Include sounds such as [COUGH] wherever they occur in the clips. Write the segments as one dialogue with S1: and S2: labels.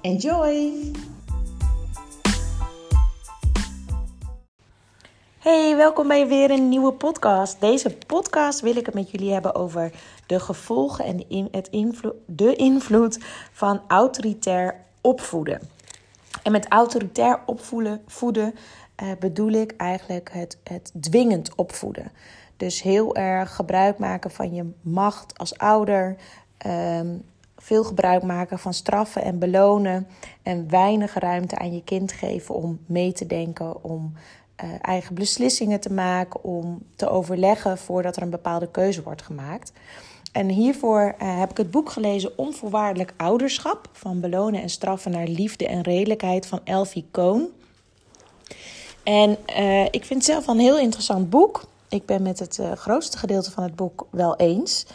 S1: Enjoy! Hey, welkom bij weer een nieuwe podcast. Deze podcast wil ik het met jullie hebben over de gevolgen en de, het invloed, de invloed van autoritair opvoeden. En met autoritair opvoeden voeden, uh, bedoel ik eigenlijk het, het dwingend opvoeden. Dus heel erg gebruik maken van je macht als ouder. Um, veel gebruik maken van straffen en belonen. En weinig ruimte aan je kind geven om mee te denken, om uh, eigen beslissingen te maken, om te overleggen voordat er een bepaalde keuze wordt gemaakt. En hiervoor uh, heb ik het boek gelezen Onvoorwaardelijk Ouderschap: Van belonen en straffen naar liefde en redelijkheid van Elfie Cohn. En uh, ik vind het zelf een heel interessant boek. Ik ben met het grootste gedeelte van het boek wel eens.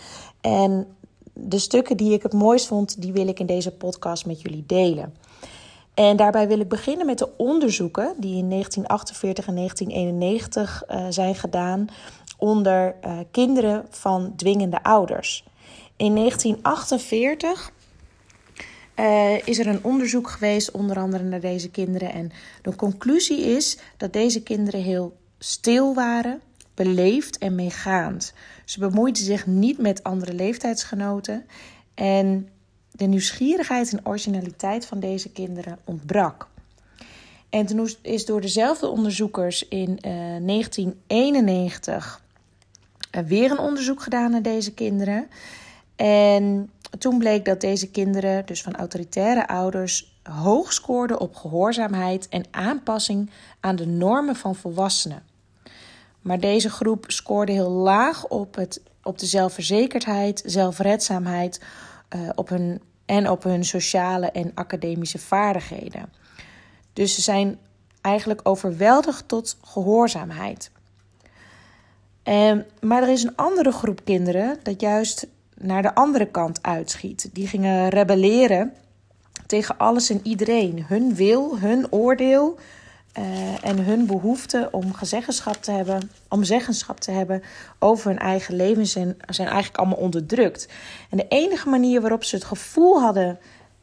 S1: En de stukken die ik het mooist vond, die wil ik in deze podcast met jullie delen. En daarbij wil ik beginnen met de onderzoeken die in 1948 en 1991 uh, zijn gedaan onder uh, kinderen van dwingende ouders. In 1948 uh, eh, is er een onderzoek geweest, onder andere naar deze kinderen. En de conclusie is dat deze kinderen heel stil waren, beleefd en meegaand. Ze bemoeiden zich niet met andere leeftijdsgenoten. En de nieuwsgierigheid en originaliteit van deze kinderen ontbrak. En toen is door dezelfde onderzoekers in uh, eh, 1991 uh, weer een onderzoek gedaan naar deze kinderen. En toen bleek dat deze kinderen, dus van autoritaire ouders, hoog scoorden op gehoorzaamheid en aanpassing aan de normen van volwassenen. Maar deze groep scoorde heel laag op, het, op de zelfverzekerdheid, zelfredzaamheid uh, op hun, en op hun sociale en academische vaardigheden. Dus ze zijn eigenlijk overweldigd tot gehoorzaamheid. Um, maar er is een andere groep kinderen dat juist naar de andere kant uitschiet. Die gingen rebelleren tegen alles en iedereen. Hun wil, hun oordeel, uh, en hun behoefte om gezeggenschap te hebben, om zeggenschap te hebben over hun eigen leven zijn, eigenlijk allemaal onderdrukt. En de enige manier waarop ze het gevoel hadden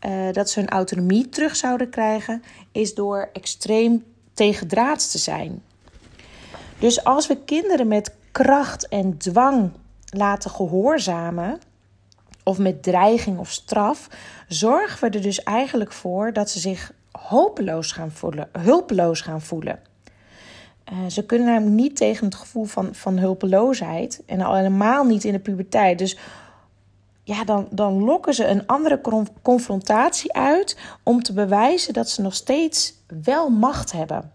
S1: uh, dat ze hun autonomie terug zouden krijgen, is door extreem tegendraads te zijn. Dus als we kinderen met kracht en dwang laten gehoorzamen, of met dreiging of straf, zorgen we er dus eigenlijk voor dat ze zich hopeloos gaan voelen, hulpeloos gaan voelen. Uh, ze kunnen namelijk niet tegen het gevoel van, van hulpeloosheid en al helemaal niet in de puberteit. Dus ja, dan, dan lokken ze een andere confrontatie uit om te bewijzen dat ze nog steeds wel macht hebben.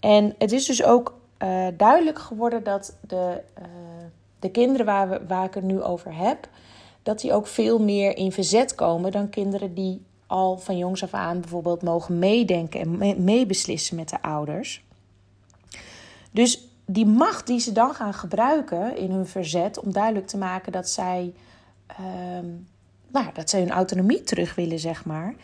S1: En het is dus ook uh, duidelijk geworden dat de, uh, de kinderen waar, we, waar ik het nu over heb, dat die ook veel meer in verzet komen dan kinderen die al van jongs af aan bijvoorbeeld mogen meedenken en meebeslissen met de ouders. Dus die macht die ze dan gaan gebruiken in hun verzet om duidelijk te maken dat zij, uh, nou, dat zij hun autonomie terug willen, zeg maar.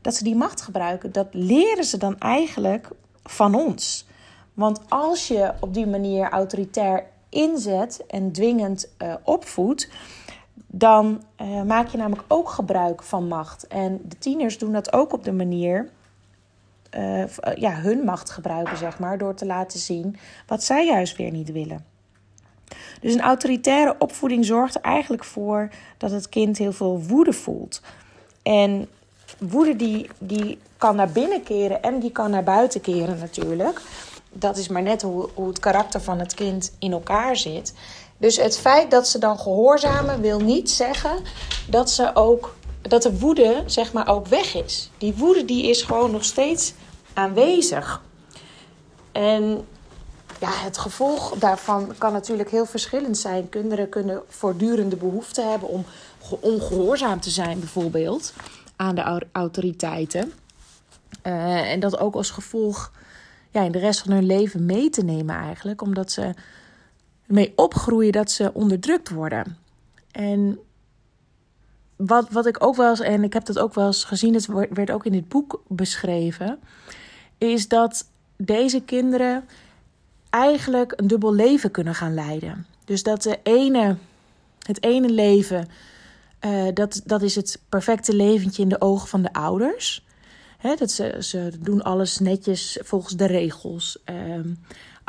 S1: Dat ze die macht gebruiken, dat leren ze dan eigenlijk van ons. Want als je op die manier autoritair inzet en dwingend uh, opvoedt, dan uh, maak je namelijk ook gebruik van macht. En de tieners doen dat ook op de manier, uh, ja, hun macht gebruiken, zeg maar, door te laten zien wat zij juist weer niet willen. Dus een autoritaire opvoeding zorgt er eigenlijk voor dat het kind heel veel woede voelt. En woede die, die kan naar binnen keren en die kan naar buiten keren natuurlijk. Dat is maar net hoe, hoe het karakter van het kind in elkaar zit. Dus het feit dat ze dan gehoorzamen wil niet zeggen dat ze ook dat de woede zeg maar ook weg is. Die woede die is gewoon nog steeds aanwezig. En ja, het gevolg daarvan kan natuurlijk heel verschillend zijn. Kinderen kunnen voortdurende behoefte hebben om ongehoorzaam te zijn, bijvoorbeeld, aan de autoriteiten. Uh, en dat ook als gevolg ja, in de rest van hun leven mee te nemen, eigenlijk, omdat ze mee opgroeien dat ze onderdrukt worden. En wat, wat ik ook wel eens, en ik heb dat ook wel eens gezien, het werd ook in dit boek beschreven, is dat deze kinderen eigenlijk een dubbel leven kunnen gaan leiden. Dus dat de ene, het ene leven, uh, dat, dat is het perfecte leventje in de ogen van de ouders. He, dat ze, ze doen alles netjes volgens de regels. Um,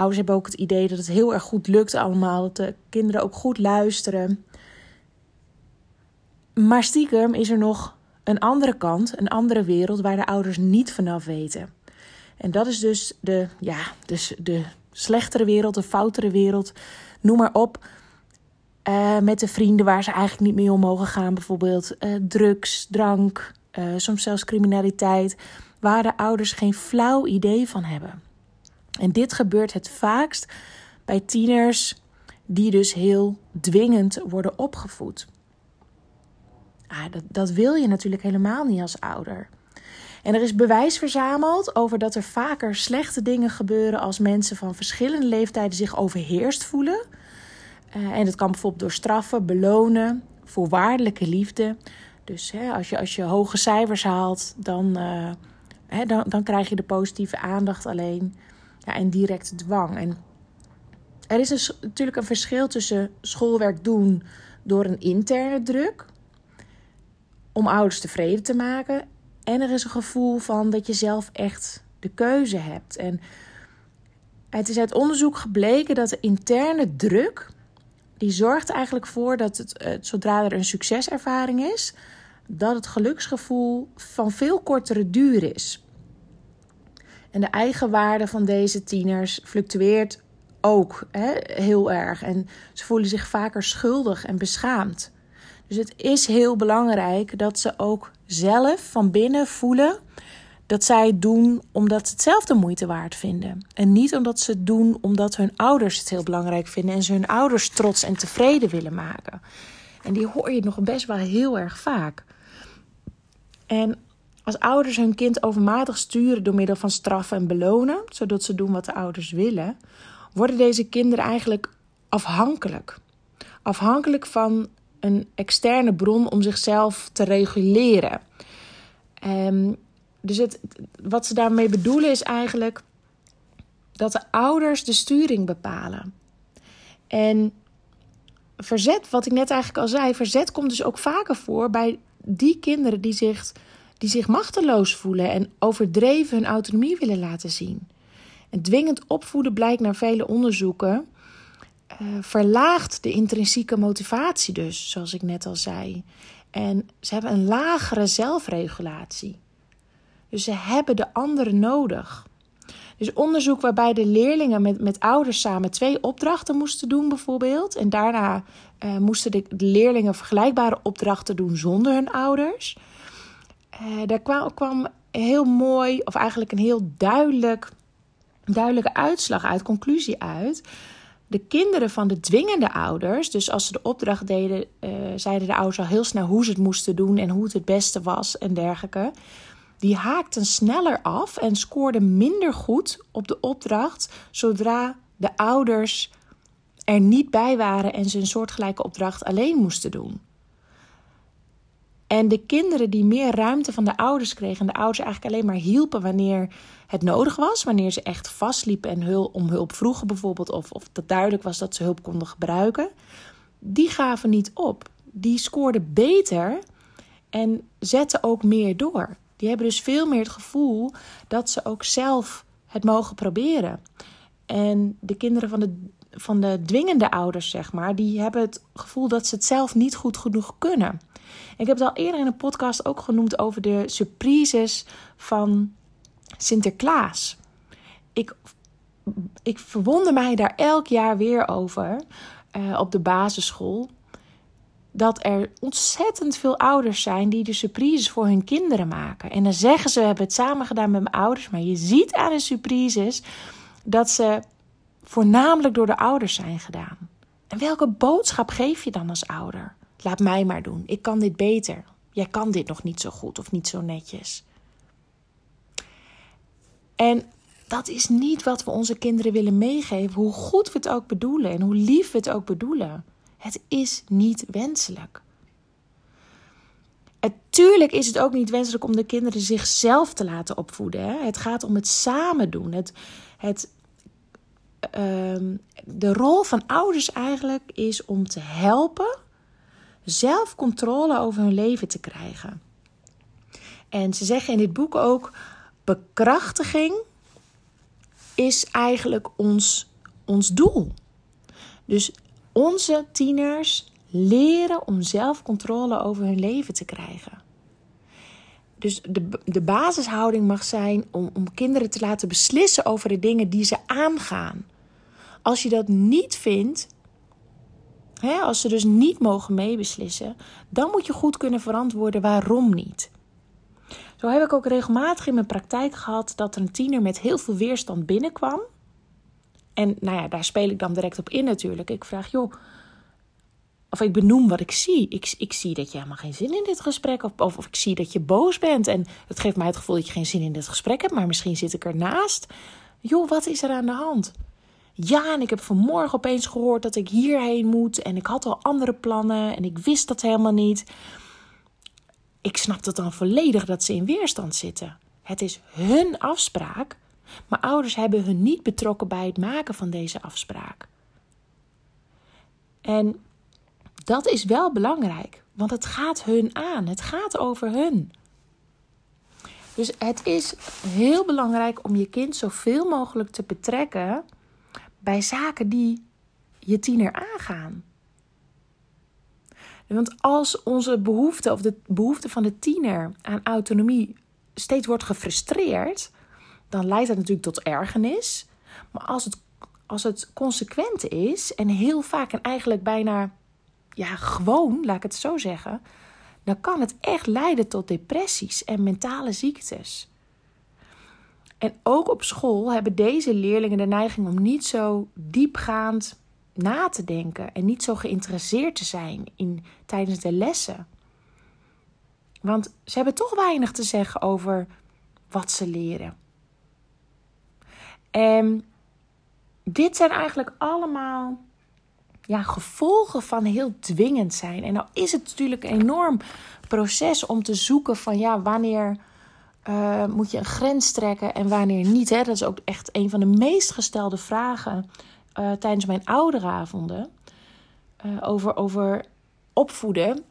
S1: ouders hebben ook het idee dat het heel erg goed lukt allemaal. Dat de kinderen ook goed luisteren. Maar stiekem is er nog een andere kant, een andere wereld waar de ouders niet vanaf weten. En dat is dus de, ja, dus de slechtere wereld, de foutere wereld, noem maar op. Uh, met de vrienden waar ze eigenlijk niet mee om mogen gaan. Bijvoorbeeld uh, drugs, drank, uh, soms zelfs criminaliteit. Waar de ouders geen flauw idee van hebben. En dit gebeurt het vaakst bij tieners die dus heel dwingend worden opgevoed. Ah, dat, dat wil je natuurlijk helemaal niet als ouder. En er is bewijs verzameld over dat er vaker slechte dingen gebeuren als mensen van verschillende leeftijden zich overheerst voelen. Uh, en dat kan bijvoorbeeld door straffen, belonen, voorwaardelijke liefde. Dus hè, als, je, als je hoge cijfers haalt, dan, uh, hè, dan, dan krijg je de positieve aandacht alleen ja, en directe dwang. En er is natuurlijk een verschil tussen schoolwerk doen door een interne druk om ouders tevreden te maken en er is een gevoel van dat je zelf echt de keuze hebt. En het is uit onderzoek gebleken dat de interne druk. Die zorgt eigenlijk voor dat het, eh, zodra er een succeservaring is, dat het geluksgevoel van veel kortere duur is. En de eigenwaarde van deze tieners fluctueert ook hè, heel erg. En ze voelen zich vaker schuldig en beschaamd. Dus het is heel belangrijk dat ze ook zelf van binnen voelen dat zij het doen omdat ze het zelf de moeite waard vinden. En niet omdat ze het doen omdat hun ouders het heel belangrijk vinden en ze hun ouders trots en tevreden willen maken. En die hoor je nog best wel heel erg vaak. En als ouders hun kind overmatig sturen door middel van straffen en belonen, zodat ze doen wat de ouders willen, worden deze kinderen eigenlijk afhankelijk. Afhankelijk van een externe bron om zichzelf te reguleren. Um, dus het, wat ze daarmee bedoelen is eigenlijk dat de ouders de sturing bepalen. En verzet, wat ik net eigenlijk al zei, verzet komt dus ook vaker voor bij die kinderen die zich, die zich machteloos voelen en overdreven hun autonomie willen laten zien. En dwingend opvoeden blijkt naar vele onderzoeken uh, verlaagt de intrinsieke motivatie dus, zoals ik net al zei. En ze hebben een lagere zelfregulatie. Dus ze hebben de anderen nodig. Dus onderzoek waarbij de leerlingen met, met ouders samen twee opdrachten moesten doen, bijvoorbeeld. En daarna uh, moesten de, leerlingen vergelijkbare opdrachten doen zonder hun ouders. Uh, daar kwam, kwam heel mooi, of eigenlijk een heel duidelijk, duidelijke uitslag uit, conclusie uit de kinderen van de dwingende ouders, dus als ze de opdracht deden, uh, zeiden de ouders al heel snel hoe ze het moesten doen en hoe het het beste was en dergelijke. Die haakten sneller af en scoorden minder goed op de opdracht zodra de ouders er niet bij waren en ze een soortgelijke opdracht alleen moesten doen. En de kinderen die meer ruimte van de ouders kregen en de ouders eigenlijk alleen maar hielpen wanneer het nodig was, wanneer ze echt vastliepen en hulp, om hulp vroegen bijvoorbeeld, of, of dat duidelijk was dat ze hulp konden gebruiken, die gaven niet op. Die scoorden beter en zetten ook meer door. Die hebben dus veel meer het gevoel dat ze ook zelf het mogen proberen. En de kinderen van de, van de dwingende ouders, zeg maar, die hebben het gevoel dat ze het zelf niet goed genoeg kunnen. Ik heb het al eerder in een podcast ook genoemd over de surprises van Sinterklaas. Ik, ik verwonder mij daar elk jaar weer over uh, op de basisschool. Dat er ontzettend veel ouders zijn die de surprises voor hun kinderen maken. En dan zeggen ze: We hebben het samen gedaan met mijn ouders. Maar je ziet aan de surprises dat ze voornamelijk door de ouders zijn gedaan. En welke boodschap geef je dan als ouder? Laat mij maar doen. Ik kan dit beter. Jij kan dit nog niet zo goed of niet zo netjes. En dat is niet wat we onze kinderen willen meegeven, hoe goed we het ook bedoelen en hoe lief we het ook bedoelen. Het is niet wenselijk. Natuurlijk is het ook niet wenselijk om de kinderen zichzelf te laten opvoeden. Hè? Het gaat om het samen doen. Het, het, ehm, de rol van ouders eigenlijk is om te helpen zelf controle over hun leven te krijgen. En ze zeggen in dit boek ook: bekrachtiging is eigenlijk ons, ons doel. Dus onze tieners leren om zelf controle over hun leven te krijgen. Dus de, de basishouding mag zijn om, om kinderen te laten beslissen over de dingen die ze aangaan. Als je dat niet vindt, als ze dus niet mogen meebeslissen, dan moet je goed kunnen verantwoorden waarom niet. Zo heb ik ook regelmatig in mijn praktijk gehad dat er een tiener met heel veel weerstand binnenkwam. En nou ja, daar speel ik dan direct op in natuurlijk. Ik vraag, joh, of ik benoem wat ik zie. Ik, ik zie dat je helemaal geen zin in dit gesprek of, of, of ik zie dat je boos bent. En het geeft mij het gevoel dat je geen zin in dit gesprek hebt, maar misschien zit ik ernaast. Joh, wat is er aan de hand? Ja, en ik heb vanmorgen opeens gehoord dat ik hierheen moet. En ik had al andere plannen en ik wist dat helemaal niet. Ik snap dat dan volledig dat ze in weerstand zitten. Het is hun afspraak, maar ouders hebben hun niet betrokken bij het maken van deze afspraak. En dat is wel belangrijk, want het gaat hun aan. Het gaat over hun. Dus het is heel belangrijk om je kind zoveel mogelijk te betrekken bij zaken die je tiener aangaan. Want als onze behoefte of de behoefte van de tiener aan autonomie steeds wordt gefrustreerd, dan leidt dat natuurlijk tot ergernis. Maar als het, als het consequent is en heel vaak en eigenlijk bijna ja, gewoon, laat ik het zo zeggen, dan kan het echt leiden tot depressies en mentale ziektes. En ook op school hebben deze leerlingen de neiging om niet zo diepgaand na te denken en niet zo geïnteresseerd te zijn in, tijdens de lessen. Want ze hebben toch weinig te zeggen over wat ze leren. En dit zijn eigenlijk allemaal ja, gevolgen van heel dwingend zijn. En nou is het natuurlijk een enorm proces om te zoeken van ja, wanneer uh, moet je een grens trekken en wanneer niet. Hè? Dat is ook echt een van de meest gestelde vragen uh, tijdens mijn ouderavonden uh, over, over opvoeden.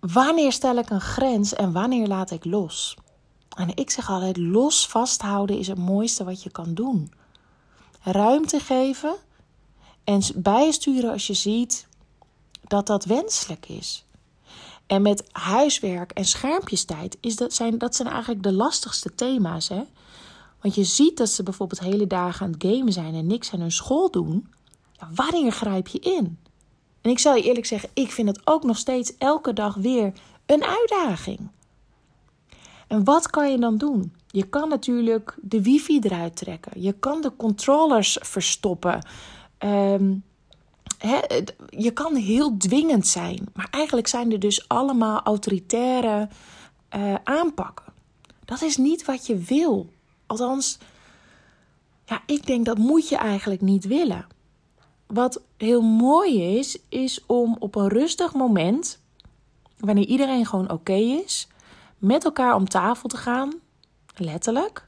S1: Wanneer stel ik een grens en wanneer laat ik los? En ik zeg altijd: los vasthouden is het mooiste wat je kan doen. Ruimte geven en bijsturen als je ziet dat dat wenselijk is. En met huiswerk en schermpjestijd is dat, zijn, dat zijn eigenlijk de lastigste thema's. Hè? Want je ziet dat ze bijvoorbeeld hele dagen aan het gamen zijn en niks aan hun school doen. Ja, wanneer grijp je in? En ik zal je eerlijk zeggen, ik vind het ook nog steeds elke dag weer een uitdaging. En wat kan je dan doen? Je kan natuurlijk de wifi eruit trekken. Je kan de controllers verstoppen. Um, je kan heel dwingend zijn, maar eigenlijk zijn er dus allemaal autoritaire uh, aanpakken. Dat is niet wat je wil. Althans, ja, ik denk dat moet je eigenlijk niet willen. Wat heel mooi is, is om op een rustig moment, wanneer iedereen gewoon oké is, met elkaar om tafel te gaan, letterlijk,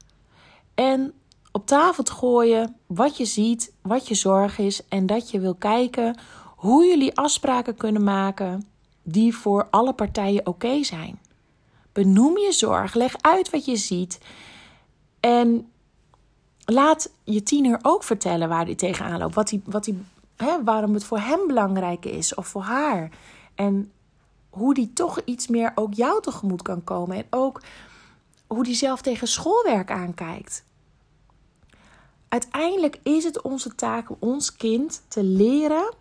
S1: en op tafel te gooien wat je ziet, wat je zorg is en dat je wil kijken hoe jullie afspraken kunnen maken die voor alle partijen oké zijn. Benoem je zorg, leg uit wat je ziet en laat je tiener ook vertellen waar hij tegenaan loopt, wat hij, wat hij, hè, waarom het voor hem belangrijk is of voor haar. En hoe die toch iets meer ook jou tegemoet kan komen en ook hoe die zelf tegen schoolwerk aankijkt uiteindelijk is het onze taak om ons kind te leren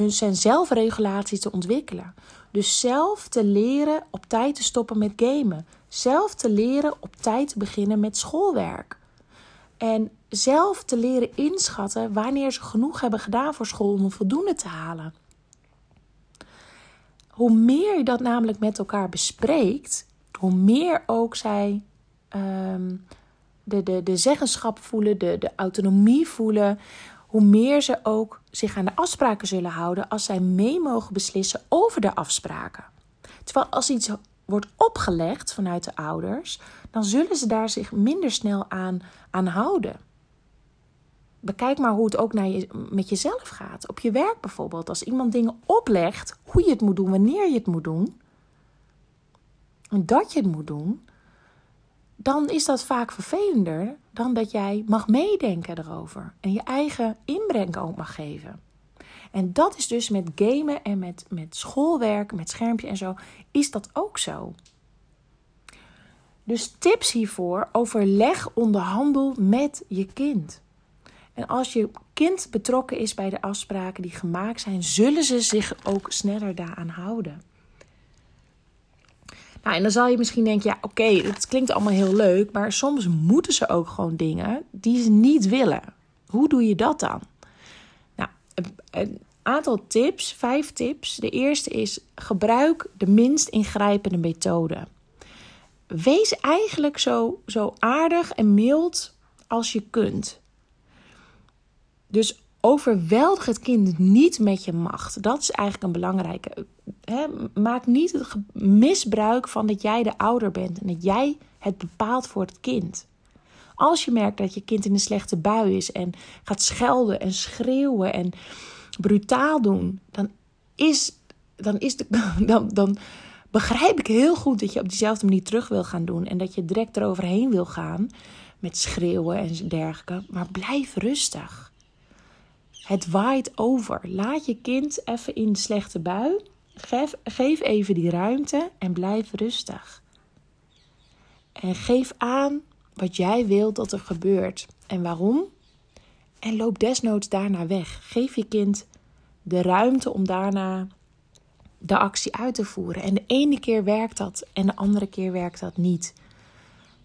S1: hun zijn zelfregulatie te ontwikkelen. Dus zelf te leren op tijd te stoppen met gamen. Zelf te leren op tijd te beginnen met schoolwerk. En zelf te leren inschatten wanneer ze genoeg hebben gedaan voor school om voldoende te halen. Hoe meer je dat namelijk met elkaar bespreekt, hoe meer ook zij ehm, de, de, de zeggenschap voelen, de, de autonomie voelen, hoe meer ze ook zich aan de afspraken zullen houden als zij mee mogen beslissen over de afspraken. Terwijl als iets wordt opgelegd vanuit de ouders, dan zullen ze daar zich minder snel aan, aan houden. Bekijk maar hoe het ook naar je, met jezelf gaat. Op je werk bijvoorbeeld. Als iemand dingen oplegt, hoe je het moet doen, wanneer je het moet doen. En dat je het moet doen. Dan is dat vaak vervelender dan dat jij mag meedenken erover. En je eigen inbreng ook mag geven. En dat is dus met gamen en met, met schoolwerk, met schermpje en zo, is dat ook zo. Dus tips hiervoor: overleg, onderhandel met je kind. En als je kind betrokken is bij de afspraken die gemaakt zijn, zullen ze zich ook sneller daaraan houden. Nou, en dan zal je misschien denken: ja, oké, het klinkt allemaal heel leuk, maar soms moeten ze ook gewoon dingen die ze niet willen. Hoe doe je dat dan? Nou, een aantal tips, vijf tips. De eerste is: gebruik de minst ingrijpende methode. Wees eigenlijk zo, zo aardig en mild als je kunt. Dus overweldig het kind niet met je macht. Dat is eigenlijk een belangrijke. maak niet het misbruik van dat jij de ouder bent en dat jij het bepaalt voor het kind. Als je merkt dat je kind in een slechte bui is en gaat schelden en schreeuwen en brutaal doen, dan is, dan is de, [LAUGHS] dan, dan begrijp ik heel goed dat je op diezelfde manier terug wil gaan doen en dat je direct eroverheen wil gaan met schreeuwen en dergelijke. Maar blijf rustig. Het waait over. Laat je kind even in de slechte bui. Geef, geef even die ruimte en blijf rustig. En geef aan wat jij wilt dat er gebeurt en waarom. En loop desnoods daarna weg. Geef je kind de ruimte om daarna de actie uit te voeren. En de ene keer werkt dat en de andere keer werkt dat niet.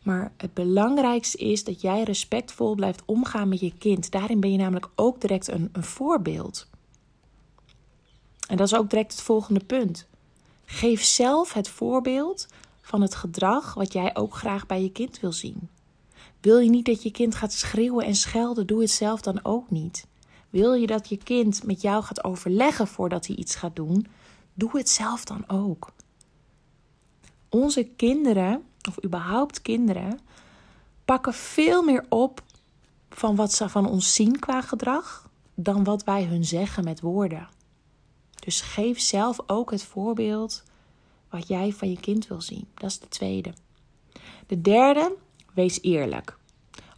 S1: Maar het belangrijkste is dat jij respectvol blijft omgaan met je kind. Daarin ben je namelijk ook direct een, een voorbeeld. En dat is ook direct het volgende punt. Geef zelf het voorbeeld van het gedrag wat jij ook graag bij je kind wil zien. Wil je niet dat je kind gaat schreeuwen en schelden, doe het zelf dan ook niet. Wil je dat je kind met jou gaat overleggen voordat hij iets gaat doen, doe het zelf dan ook. Onze kinderen of überhaupt kinderen, pakken veel meer op van wat ze van ons zien qua gedrag dan wat wij hun zeggen met woorden. Dus geef zelf ook het voorbeeld wat jij van je kind wil zien. Dat is de tweede. De derde, wees eerlijk.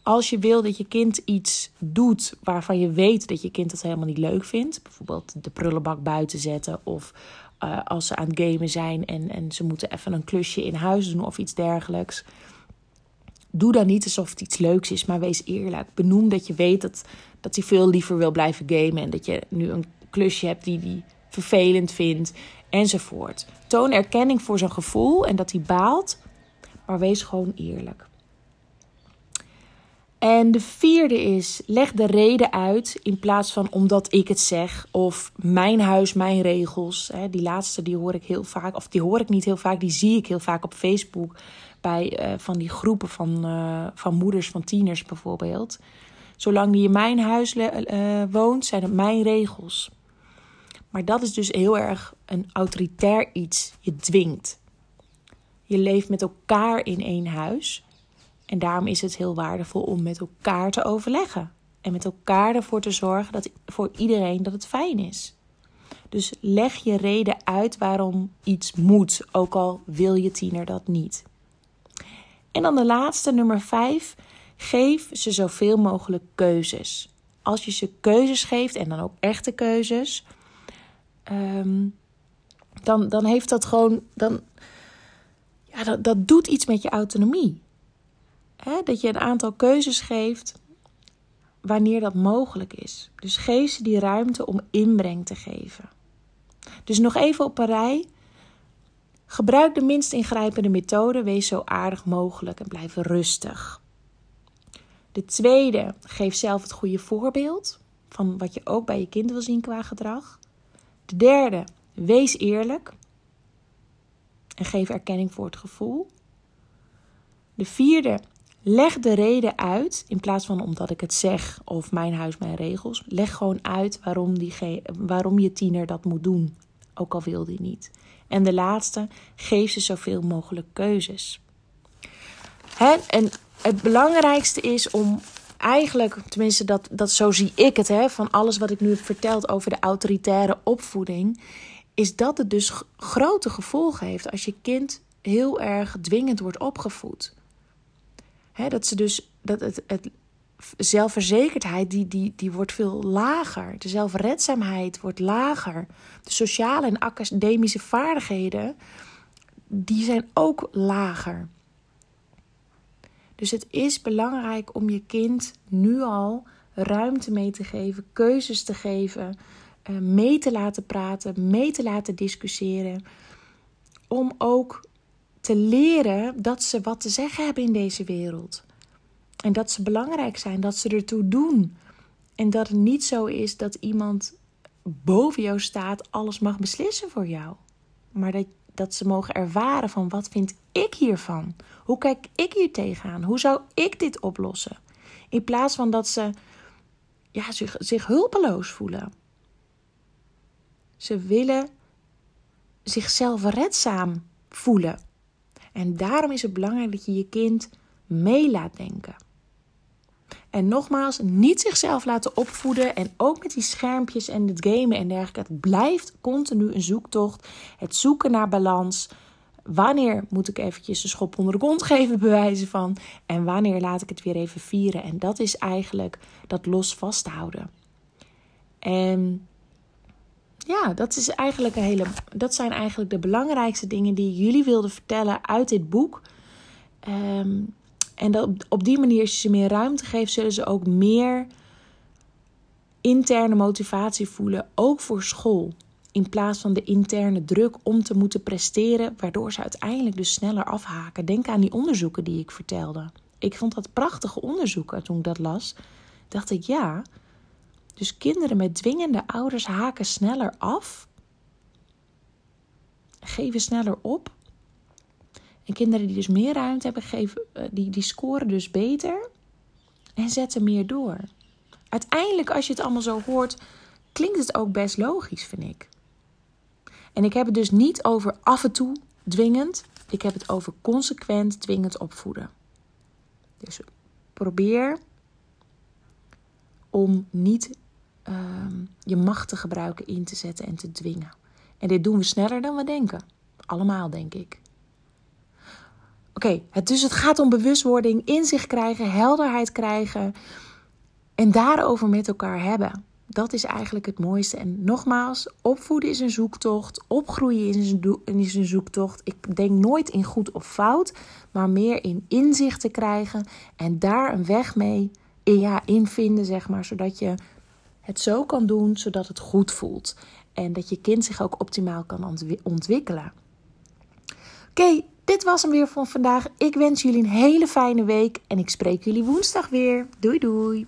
S1: Als je wil dat je kind iets doet waarvan je weet dat je kind het helemaal niet leuk vindt, bijvoorbeeld de prullenbak buiten zetten of uh, als ze aan het gamen zijn en, en ze moeten even een klusje in huis doen of iets dergelijks. Doe dan niet alsof het iets leuks is, maar wees eerlijk. Benoem dat je weet dat, dat hij veel liever wil blijven gamen en dat je nu een klusje hebt die hij vervelend vindt enzovoort. Toon erkenning voor zijn gevoel en dat hij baalt, maar wees gewoon eerlijk. En de vierde is: leg de reden uit in plaats van omdat ik het zeg of mijn huis, mijn regels. Die laatste die hoor ik heel vaak, of die hoor ik niet heel vaak, die zie ik heel vaak op Facebook bij uh, van die groepen van, uh, van moeders van tieners bijvoorbeeld. Zolang die in mijn huis uh, woont, zijn het mijn regels. Maar dat is dus heel erg een autoritair iets. Je dwingt. Je leeft met elkaar in één huis. En daarom is het heel waardevol om met elkaar te overleggen. En met elkaar ervoor te zorgen dat voor iedereen dat het fijn is. Dus leg je reden uit waarom iets moet, ook al wil je tiener dat niet. En dan de laatste, nummer 5. Geef ze zoveel mogelijk keuzes. Als je ze keuzes geeft, en dan ook echte keuzes, ehm, dan, dan heeft dat gewoon. Dan, ja, dat, dat doet iets met je autonomie. Dat je een aantal keuzes geeft wanneer dat mogelijk is. Dus geef ze die ruimte om inbreng te geven. Dus nog even op een rij. Gebruik de minst ingrijpende methode. Wees zo aardig mogelijk en blijf rustig. De tweede, geef zelf het goede voorbeeld van wat je ook bij je kind wil zien qua gedrag. De derde, wees eerlijk en geef erkenning voor het gevoel. De vierde, leg de reden uit in plaats van omdat ik het zeg of mijn huis, mijn regels. Leg gewoon uit waarom, die waarom je tiener dat moet doen, ook al wil die niet. En de laatste, geef ze zoveel mogelijk keuzes. En het belangrijkste is om eigenlijk, tenminste dat, dat zo zie ik het, hè, van alles wat ik nu heb verteld over de autoritaire opvoeding, is dat het dus grote gevolgen heeft als je kind heel erg dwingend wordt opgevoed. Dat ze dus dat het, het zelfverzekerdheid die, die, die wordt veel lager. De zelfredzaamheid wordt lager. De sociale en academische vaardigheden die zijn ook lager. Dus het is belangrijk om je kind nu al ruimte mee te geven, keuzes te geven, eh, mee te laten praten, mee te laten discussiëren. Om ook te leren dat ze wat te zeggen hebben in deze wereld. En dat ze belangrijk zijn, dat ze ertoe doen. En dat het niet zo is dat iemand boven jou staat, alles mag beslissen voor jou. Maar dat, dat ze mogen ervaren van wat vind ik hiervan? Hoe kijk ik hier tegenaan? Hoe zou ik dit oplossen? In plaats van dat ze ja, zich, zich hulpeloos voelen. Ze willen zichzelf redzaam voelen. En daarom is het belangrijk dat je je kind mee laat denken. En nogmaals, niet zichzelf laten opvoeden. En ook met die schermpjes en het gamen en dergelijke. Het blijft continu een zoektocht. Het zoeken naar balans. Wanneer moet ik eventjes een schop onder de kont geven, bewijzen van. En wanneer laat ik het weer even vieren. En dat is eigenlijk dat los vasthouden. En ja, dat, is eigenlijk een hele, dat zijn eigenlijk de belangrijkste dingen die jullie wilden vertellen uit dit boek. Um, en dat op die manier, als je ze meer ruimte geeft, zullen ze ook meer interne motivatie voelen, ook voor school. In plaats van de interne druk om te moeten presteren, waardoor ze uiteindelijk dus sneller afhaken. Denk aan die onderzoeken die ik vertelde. Ik vond dat prachtige onderzoeken toen ik dat las. Dacht ik ja. Dus kinderen met dwingende ouders haken sneller af, geven sneller op en kinderen die dus meer ruimte hebben, geven, eh, die, die scoren dus beter en zetten meer door. Uiteindelijk, als je het allemaal zo hoort, klinkt het ook best logisch, vind ik. En ik heb het dus niet over af en toe dwingend. Ik heb het over consequent dwingend opvoeden. Dus probeer om niet uh, je macht te gebruiken in te zetten en te dwingen. En dit doen we sneller dan we denken. Allemaal, denk ik. Oké, dus het gaat om bewustwording, inzicht krijgen, helderheid krijgen en daarover met elkaar hebben. Dat is eigenlijk het mooiste. En nogmaals, opvoeden is een zoektocht, opgroeien is een, is een zoektocht. Ik denk nooit in goed of fout, maar meer in inzicht te krijgen en daar een weg mee ja, in vinden, zeg maar, zodat je het zo kan doen, zodat het goed voelt. En dat je kind zich ook optimaal kan ontwikkelen. Oké, dit was hem weer van vandaag. Ik wens jullie een hele fijne week en ik spreek jullie woensdag weer. Doei doei.